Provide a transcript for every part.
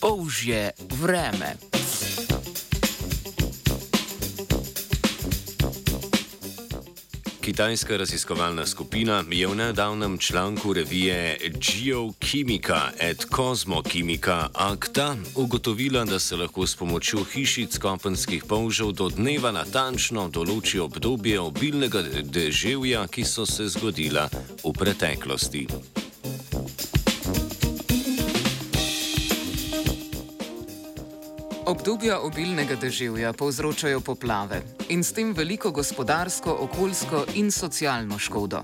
Polžje vreme. Kitajska raziskovalna skupina je v nedavnem članku revije Geochimica et Cosmochimica Acta ugotovila, da se lahko s pomočjo hišic kopenskih polžev do dneva natančno določi obdobje obilnega deževja, ki so se zgodila v preteklosti. Obdobja obilnega deževja povzročajo poplave in s tem veliko gospodarsko, okoljsko in socialno škodo.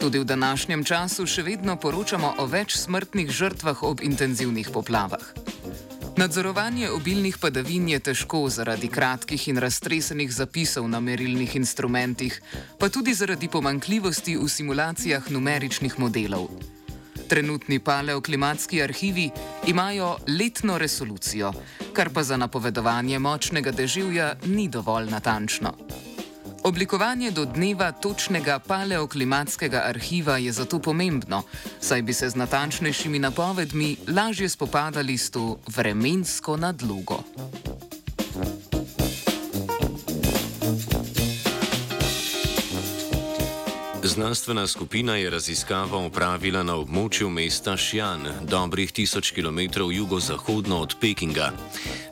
Tudi v današnjem času še vedno poročamo o več smrtnih žrtvah ob intenzivnih poplavah. Nadzorovanje obilnih padavin je težko zaradi kratkih in raztresenih zapisov na merilnih instrumentih, pa tudi zaradi pomankljivosti v simulacijah numeričnih modelov. Trenutni paleoklimatski arhivi imajo letno resolucijo, kar pa za napovedovanje močnega deževja ni dovolj natančno. Oblikovanje do dneva točnega paleoklimatskega arhiva je zato pomembno, saj bi se z natančnejšimi napovedmi lažje spopadali s to vremensko nadlogo. Znanstvena skupina je raziskavo opravila na območju mesta Šjan, dobrih tisoč km jugozahodno od Pekinga.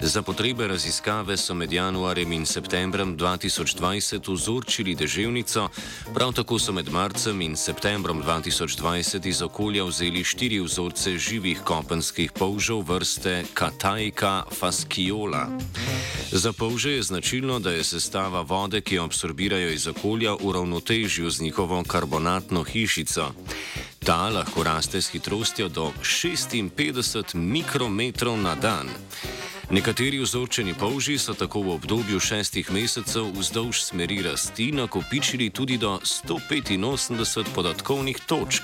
Za potrebe raziskave so med januarjem in septembrom 2020 vzorčili deževnico, prav tako so med marcem in septembrom 2020 iz okolja vzeli štiri vzorce živih kopenskih polžev vrste Katajka faskiola. Za polže je značilno, da je sestava vode, ki jo absorbirajo iz okolja, v ravnotežju z njihovo karbonatno hišico. Ta lahko raste s hitrostjo do 56 mikrometrov na dan. Nekateri vzorčeni polži so tako v obdobju šestih mesecev vzdolž smeri rasti nakopičili tudi do 185 podatkovnih točk.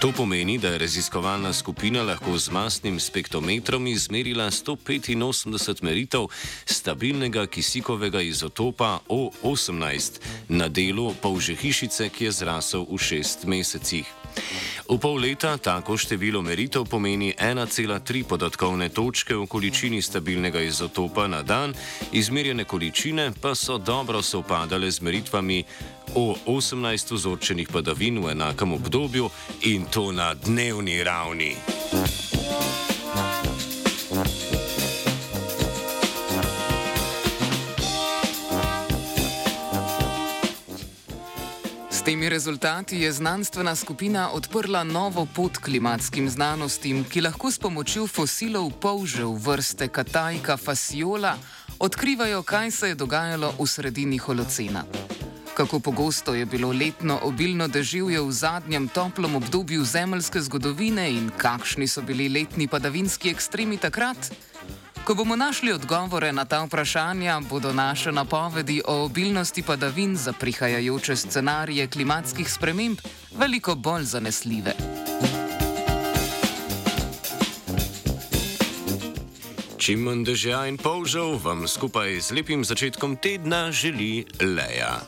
To pomeni, da je raziskovalna skupina lahko z masnim spektrometrom izmerila 185 meritev stabilnega kisikovega izotopa O18 na delu polže hišice, ki je zrasel v šest mesecih. V pol leta tako število meritev pomeni 1,3 podatkovne točke v količini stabilnega izotopa na dan, izmerjene količine pa so dobro sovpadale z meritvami o 18 vzorčenih padavin v enakem obdobju in to na dnevni ravni. Temi rezultati je znanstvena skupina odprla novo pot klimatskim znanostim, ki lahko s pomočjo fosilov polžev vrste Katajka fasiola odkrivajo, kaj se je dogajalo v sredini holocena. Kako pogosto je bilo letno obilno deževje v zadnjem toplem obdobju zemeljske zgodovine in kakšni so bili letni padavinski ekstremi takrat? Ko bomo našli odgovore na ta vprašanja, bodo naše napovedi o obilnosti padavin za prihajajoče scenarije klimatskih sprememb veliko bolj zanesljive. Čim manj dežja in polžav vam skupaj z lepim začetkom tedna želi Leja.